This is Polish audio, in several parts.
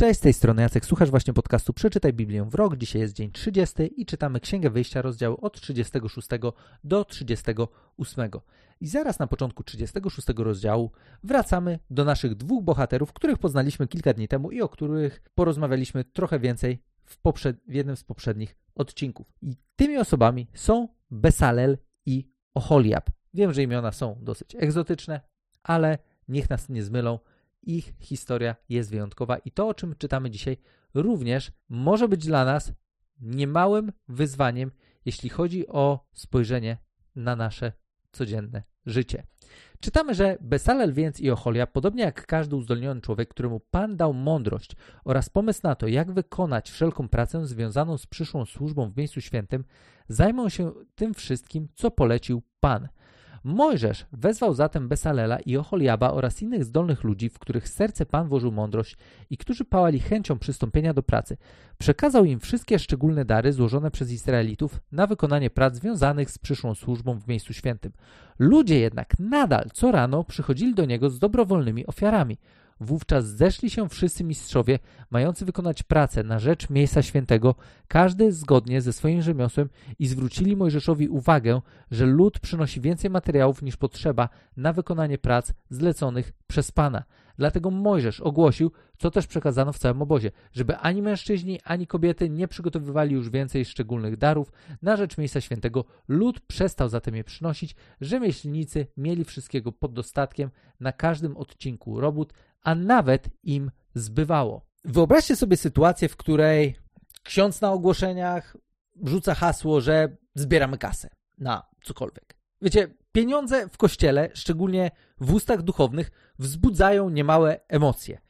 Cześć, z tej strony Jacek, słuchasz właśnie podcastu Przeczytaj Biblię w rok. Dzisiaj jest dzień 30 i czytamy Księgę Wyjścia, rozdział od 36 do 38. I zaraz na początku 36 rozdziału wracamy do naszych dwóch bohaterów, których poznaliśmy kilka dni temu i o których porozmawialiśmy trochę więcej w, poprzed... w jednym z poprzednich odcinków. I tymi osobami są Besalel i Oholiab. Wiem, że imiona są dosyć egzotyczne, ale niech nas nie zmylą ich historia jest wyjątkowa i to, o czym czytamy dzisiaj, również może być dla nas niemałym wyzwaniem, jeśli chodzi o spojrzenie na nasze codzienne życie. Czytamy, że Besalel więc i Ocholia, podobnie jak każdy uzdolniony człowiek, któremu Pan dał mądrość oraz pomysł na to, jak wykonać wszelką pracę związaną z przyszłą służbą w miejscu świętym, zajmą się tym wszystkim, co polecił Pan – Mojżesz wezwał zatem Besalela i Oholiaba oraz innych zdolnych ludzi, w których serce Pan włożył mądrość i którzy pałali chęcią przystąpienia do pracy. Przekazał im wszystkie szczególne dary złożone przez Izraelitów na wykonanie prac związanych z przyszłą służbą w miejscu świętym. Ludzie jednak nadal co rano przychodzili do niego z dobrowolnymi ofiarami. Wówczas zeszli się wszyscy mistrzowie, mający wykonać pracę na rzecz miejsca świętego, każdy zgodnie ze swoim rzemiosłem i zwrócili Mojżeszowi uwagę, że lud przynosi więcej materiałów niż potrzeba na wykonanie prac zleconych przez Pana. Dlatego Mojżesz ogłosił, co też przekazano w całym obozie, żeby ani mężczyźni, ani kobiety nie przygotowywali już więcej szczególnych darów na rzecz miejsca świętego. Lud przestał zatem je przynosić, rzemieślnicy mieli wszystkiego pod dostatkiem na każdym odcinku robót, a nawet im zbywało. Wyobraźcie sobie sytuację, w której ksiądz na ogłoszeniach rzuca hasło, że zbieramy kasę na cokolwiek. Wiecie, pieniądze w kościele, szczególnie w ustach duchownych, wzbudzają niemałe emocje.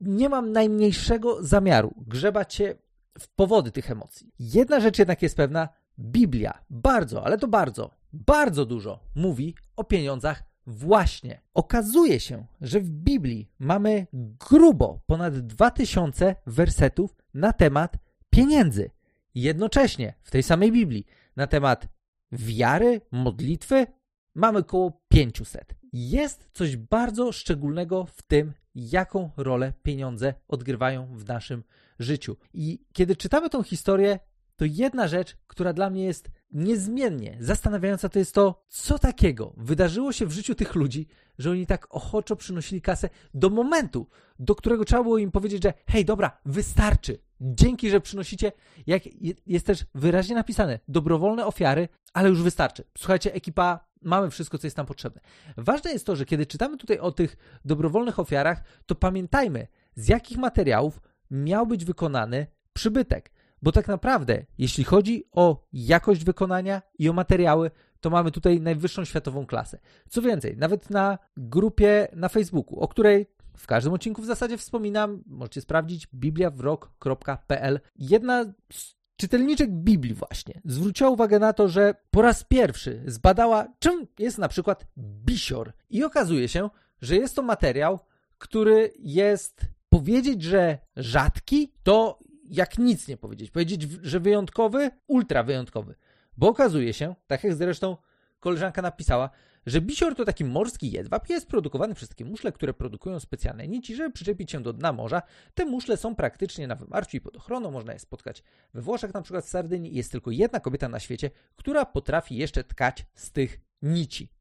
Nie mam najmniejszego zamiaru grzebać się w powody tych emocji. Jedna rzecz jednak jest pewna: Biblia bardzo, ale to bardzo, bardzo dużo mówi o pieniądzach Właśnie. Okazuje się, że w Biblii mamy grubo ponad 2000 wersetów na temat pieniędzy. Jednocześnie w tej samej Biblii na temat wiary, modlitwy mamy około 500. Jest coś bardzo szczególnego w tym, jaką rolę pieniądze odgrywają w naszym życiu. I kiedy czytamy tą historię, to jedna rzecz, która dla mnie jest niezmiennie zastanawiająca, to jest to, co takiego wydarzyło się w życiu tych ludzi, że oni tak ochoczo przynosili kasę do momentu, do którego trzeba było im powiedzieć, że hej, dobra, wystarczy. Dzięki, że przynosicie, jak jest też wyraźnie napisane, dobrowolne ofiary, ale już wystarczy. Słuchajcie, ekipa, mamy wszystko, co jest nam potrzebne. Ważne jest to, że kiedy czytamy tutaj o tych dobrowolnych ofiarach, to pamiętajmy, z jakich materiałów miał być wykonany przybytek. Bo tak naprawdę, jeśli chodzi o jakość wykonania i o materiały, to mamy tutaj najwyższą światową klasę. Co więcej, nawet na grupie na Facebooku, o której w każdym odcinku w zasadzie wspominam, możecie sprawdzić bibliawrok.pl. Jedna z czytelniczek Biblii właśnie zwróciła uwagę na to, że po raz pierwszy zbadała, czym jest na przykład bisior. I okazuje się, że jest to materiał, który jest powiedzieć, że rzadki, to jak nic nie powiedzieć. Powiedzieć, że wyjątkowy, ultra wyjątkowy. Bo okazuje się, tak jak zresztą koleżanka napisała, że bisior to taki morski jedwab jest produkowany przez takie muszle, które produkują specjalne nici, żeby przyczepić się do dna morza. Te muszle są praktycznie na wymarciu i pod ochroną. Można je spotkać we Włoszech, na przykład w Sardynii. Jest tylko jedna kobieta na świecie, która potrafi jeszcze tkać z tych nici.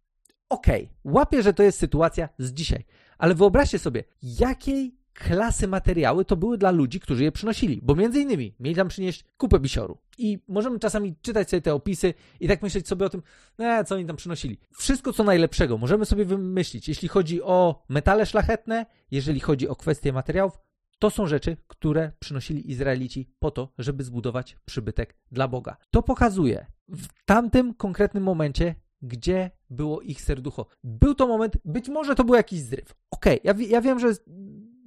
Okej, okay, łapię, że to jest sytuacja z dzisiaj, ale wyobraźcie sobie, jakiej klasy materiały to były dla ludzi, którzy je przynosili, bo między innymi mieli tam przynieść kupę bisioru. I możemy czasami czytać sobie te opisy i tak myśleć sobie o tym, e, co oni tam przynosili. Wszystko co najlepszego możemy sobie wymyślić, jeśli chodzi o metale szlachetne, jeżeli chodzi o kwestie materiałów, to są rzeczy, które przynosili Izraelici po to, żeby zbudować przybytek dla Boga. To pokazuje w tamtym konkretnym momencie, gdzie było ich serducho. Był to moment, być może to był jakiś zryw. Okej, okay, ja, ja wiem, że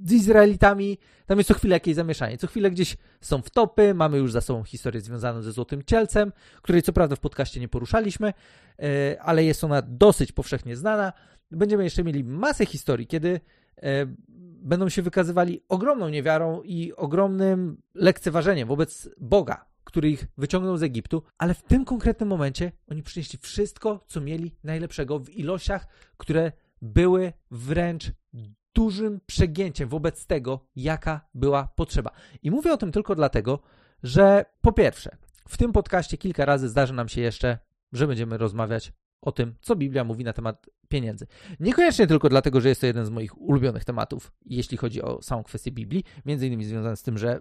z Izraelitami tam jest co chwilę jakieś zamieszanie. Co chwilę gdzieś są wtopy, mamy już za sobą historię związaną ze Złotym Cielcem, której co prawda w podcaście nie poruszaliśmy, e, ale jest ona dosyć powszechnie znana. Będziemy jeszcze mieli masę historii, kiedy e, będą się wykazywali ogromną niewiarą i ogromnym lekceważeniem wobec Boga, który ich wyciągnął z Egiptu, ale w tym konkretnym momencie oni przynieśli wszystko, co mieli najlepszego w ilościach, które były wręcz dużym przegięciem wobec tego, jaka była potrzeba. I mówię o tym tylko dlatego, że po pierwsze, w tym podcaście kilka razy zdarzy nam się jeszcze, że będziemy rozmawiać o tym, co Biblia mówi na temat pieniędzy. Niekoniecznie tylko dlatego, że jest to jeden z moich ulubionych tematów, jeśli chodzi o samą kwestię Biblii, między innymi związany z tym, że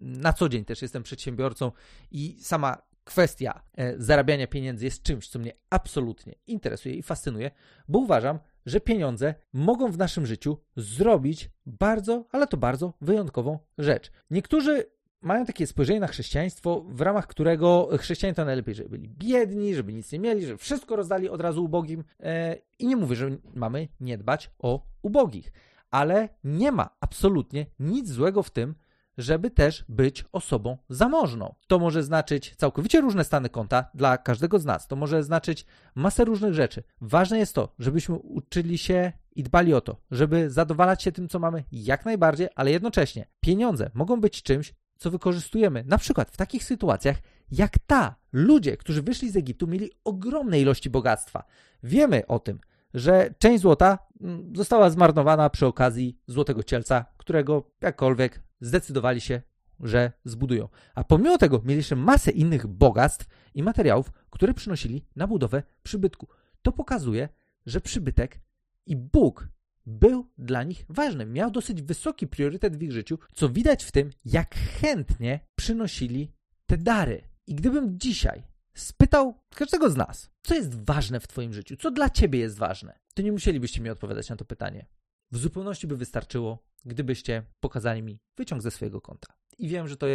na co dzień też jestem przedsiębiorcą i sama kwestia e, zarabiania pieniędzy jest czymś, co mnie absolutnie interesuje i fascynuje, bo uważam, że pieniądze mogą w naszym życiu zrobić bardzo, ale to bardzo wyjątkową rzecz. Niektórzy mają takie spojrzenie na chrześcijaństwo, w ramach którego chrześcijanie to najlepiej, żeby byli biedni, żeby nic nie mieli, żeby wszystko rozdali od razu ubogim. E, I nie mówię, że mamy nie dbać o ubogich, ale nie ma absolutnie nic złego w tym, żeby też być osobą zamożną. To może znaczyć całkowicie różne stany konta dla każdego z nas. To może znaczyć masę różnych rzeczy. Ważne jest to, żebyśmy uczyli się i dbali o to, żeby zadowalać się tym, co mamy jak najbardziej, ale jednocześnie pieniądze mogą być czymś, co wykorzystujemy. Na przykład w takich sytuacjach jak ta. Ludzie, którzy wyszli z Egiptu, mieli ogromne ilości bogactwa. Wiemy o tym, że część złota mm, została zmarnowana przy okazji złotego cielca, którego jakkolwiek zdecydowali się, że zbudują. A pomimo tego mieli jeszcze masę innych bogactw i materiałów, które przynosili na budowę przybytku. To pokazuje, że przybytek i Bóg był dla nich ważny. Miał dosyć wysoki priorytet w ich życiu, co widać w tym, jak chętnie przynosili te dary. I gdybym dzisiaj spytał każdego z nas, co jest ważne w Twoim życiu, co dla Ciebie jest ważne, to nie musielibyście mi odpowiadać na to pytanie. W zupełności by wystarczyło, gdybyście pokazali mi wyciąg ze swojego konta. I wiem, że to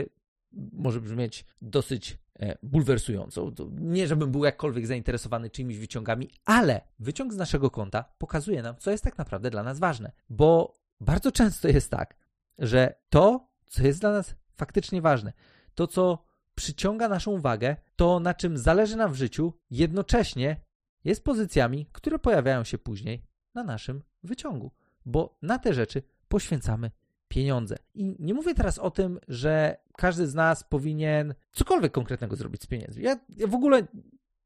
może brzmieć dosyć e, bulwersująco. Nie, żebym był jakkolwiek zainteresowany czyimiś wyciągami, ale wyciąg z naszego konta pokazuje nam, co jest tak naprawdę dla nas ważne. Bo bardzo często jest tak, że to, co jest dla nas faktycznie ważne, to, co przyciąga naszą uwagę, to na czym zależy nam w życiu, jednocześnie jest pozycjami, które pojawiają się później na naszym wyciągu. Bo na te rzeczy poświęcamy pieniądze. I nie mówię teraz o tym, że każdy z nas powinien cokolwiek konkretnego zrobić z pieniędzmi. Ja, ja w ogóle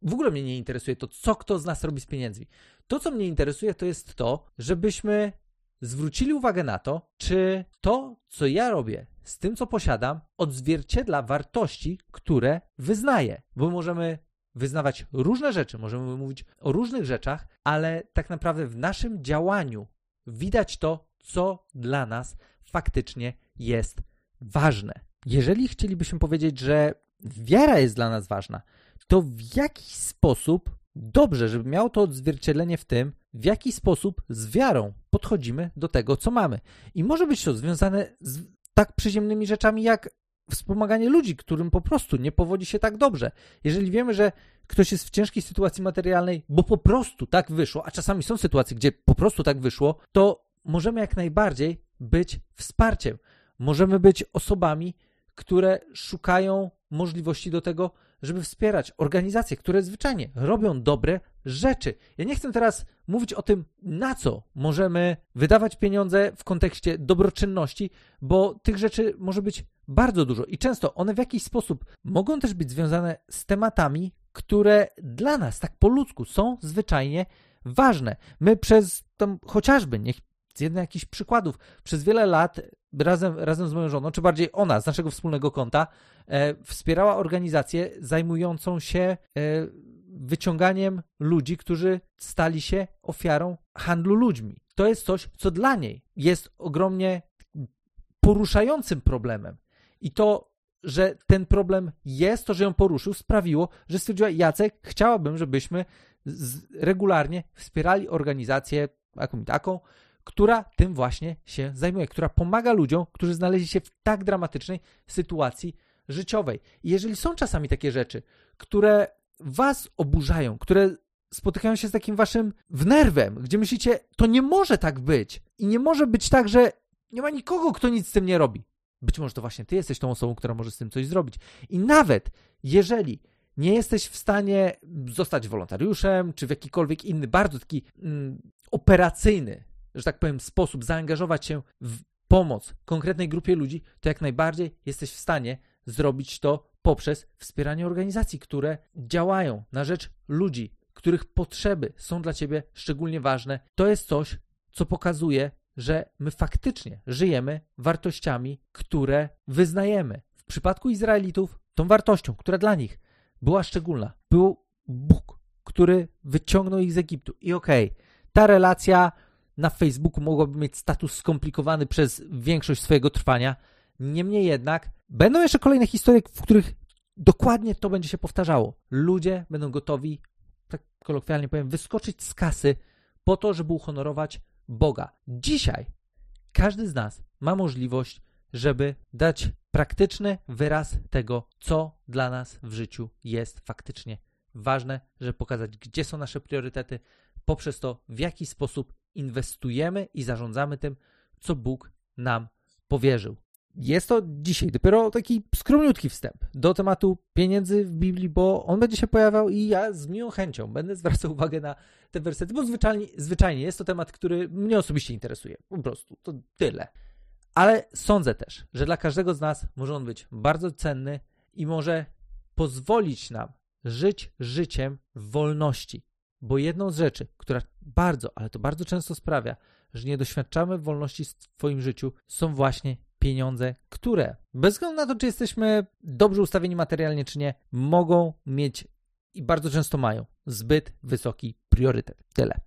w ogóle mnie nie interesuje to, co kto z nas robi z pieniędzmi. To, co mnie interesuje, to jest to, żebyśmy zwrócili uwagę na to, czy to, co ja robię z tym, co posiadam, odzwierciedla wartości, które wyznaję. Bo możemy wyznawać różne rzeczy, możemy mówić o różnych rzeczach, ale tak naprawdę w naszym działaniu widać to, co dla nas faktycznie jest ważne. Jeżeli chcielibyśmy powiedzieć, że wiara jest dla nas ważna, to w jakiś sposób dobrze, żeby miało to odzwierciedlenie w tym, w jaki sposób z wiarą podchodzimy do tego, co mamy. I może być to związane z tak przyziemnymi rzeczami jak wspomaganie ludzi, którym po prostu nie powodzi się tak dobrze. Jeżeli wiemy, że ktoś jest w ciężkiej sytuacji materialnej, bo po prostu tak wyszło, a czasami są sytuacje, gdzie po prostu tak wyszło, to możemy jak najbardziej być wsparciem. Możemy być osobami, które szukają możliwości do tego, żeby wspierać organizacje, które zwyczajnie robią dobre rzeczy. Ja nie chcę teraz mówić o tym, na co możemy wydawać pieniądze w kontekście dobroczynności, bo tych rzeczy może być bardzo dużo i często one w jakiś sposób mogą też być związane z tematami, które dla nas tak po ludzku są zwyczajnie ważne. My przez tam chociażby, niech z jednym jakichś przykładów. Przez wiele lat razem, razem z moją żoną, czy bardziej ona z naszego wspólnego konta, e, wspierała organizację zajmującą się e, wyciąganiem ludzi, którzy stali się ofiarą handlu ludźmi. To jest coś, co dla niej jest ogromnie poruszającym problemem. I to, że ten problem jest, to, że ją poruszył, sprawiło, że stwierdziła, Jacek, chciałabym, żebyśmy regularnie wspierali organizację jaką taką, która tym właśnie się zajmuje, która pomaga ludziom, którzy znaleźli się w tak dramatycznej sytuacji życiowej. I jeżeli są czasami takie rzeczy, które was oburzają, które spotykają się z takim waszym wnerwem, gdzie myślicie, to nie może tak być i nie może być tak, że nie ma nikogo, kto nic z tym nie robi. Być może to właśnie ty jesteś tą osobą, która może z tym coś zrobić. I nawet jeżeli nie jesteś w stanie zostać wolontariuszem, czy w jakikolwiek inny, bardzo taki mm, operacyjny że tak powiem, sposób zaangażować się w pomoc konkretnej grupie ludzi, to jak najbardziej jesteś w stanie zrobić to poprzez wspieranie organizacji, które działają na rzecz ludzi, których potrzeby są dla ciebie szczególnie ważne. To jest coś, co pokazuje, że my faktycznie żyjemy wartościami, które wyznajemy. W przypadku Izraelitów, tą wartością, która dla nich była szczególna, był Bóg, który wyciągnął ich z Egiptu. I okej, okay, ta relacja na Facebooku mogłaby mieć status skomplikowany przez większość swojego trwania. Niemniej jednak będą jeszcze kolejne historie, w których dokładnie to będzie się powtarzało. Ludzie będą gotowi, tak kolokwialnie powiem, wyskoczyć z kasy po to, żeby uhonorować Boga. Dzisiaj każdy z nas ma możliwość, żeby dać praktyczny wyraz tego, co dla nas w życiu jest faktycznie ważne, żeby pokazać, gdzie są nasze priorytety, poprzez to, w jaki sposób inwestujemy i zarządzamy tym, co Bóg nam powierzył. Jest to dzisiaj dopiero taki skromniutki wstęp do tematu pieniędzy w Biblii, bo on będzie się pojawiał i ja z miłą chęcią będę zwracał uwagę na te wersety, bo zwyczajnie, zwyczajnie jest to temat, który mnie osobiście interesuje. Po prostu, to tyle. Ale sądzę też, że dla każdego z nas może on być bardzo cenny i może pozwolić nam żyć życiem w wolności. Bo jedną z rzeczy, która bardzo, ale to bardzo często sprawia, że nie doświadczamy wolności w swoim życiu, są właśnie pieniądze, które bez względu na to, czy jesteśmy dobrze ustawieni materialnie, czy nie, mogą mieć i bardzo często mają zbyt wysoki priorytet. Tyle.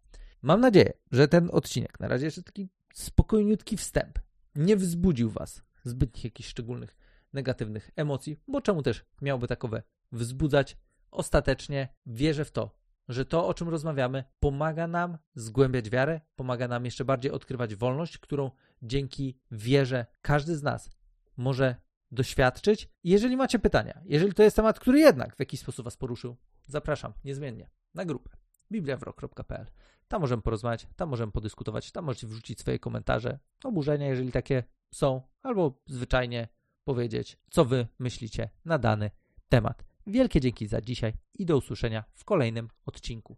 Mam nadzieję, że ten odcinek, na razie jeszcze taki spokojniutki wstęp, nie wzbudził Was zbytnich jakichś szczególnych negatywnych emocji, bo czemu też miałby takowe wzbudzać? Ostatecznie wierzę w to, że to, o czym rozmawiamy, pomaga nam zgłębiać wiarę, pomaga nam jeszcze bardziej odkrywać wolność, którą dzięki wierze każdy z nas może doświadczyć. Jeżeli macie pytania, jeżeli to jest temat, który jednak w jakiś sposób Was poruszył, zapraszam niezmiennie na grupę bibliawrok.pl. Tam możemy porozmawiać, tam możemy podyskutować, tam możecie wrzucić swoje komentarze, oburzenia, jeżeli takie są, albo zwyczajnie powiedzieć, co Wy myślicie na dany temat. Wielkie dzięki za dzisiaj i do usłyszenia w kolejnym odcinku.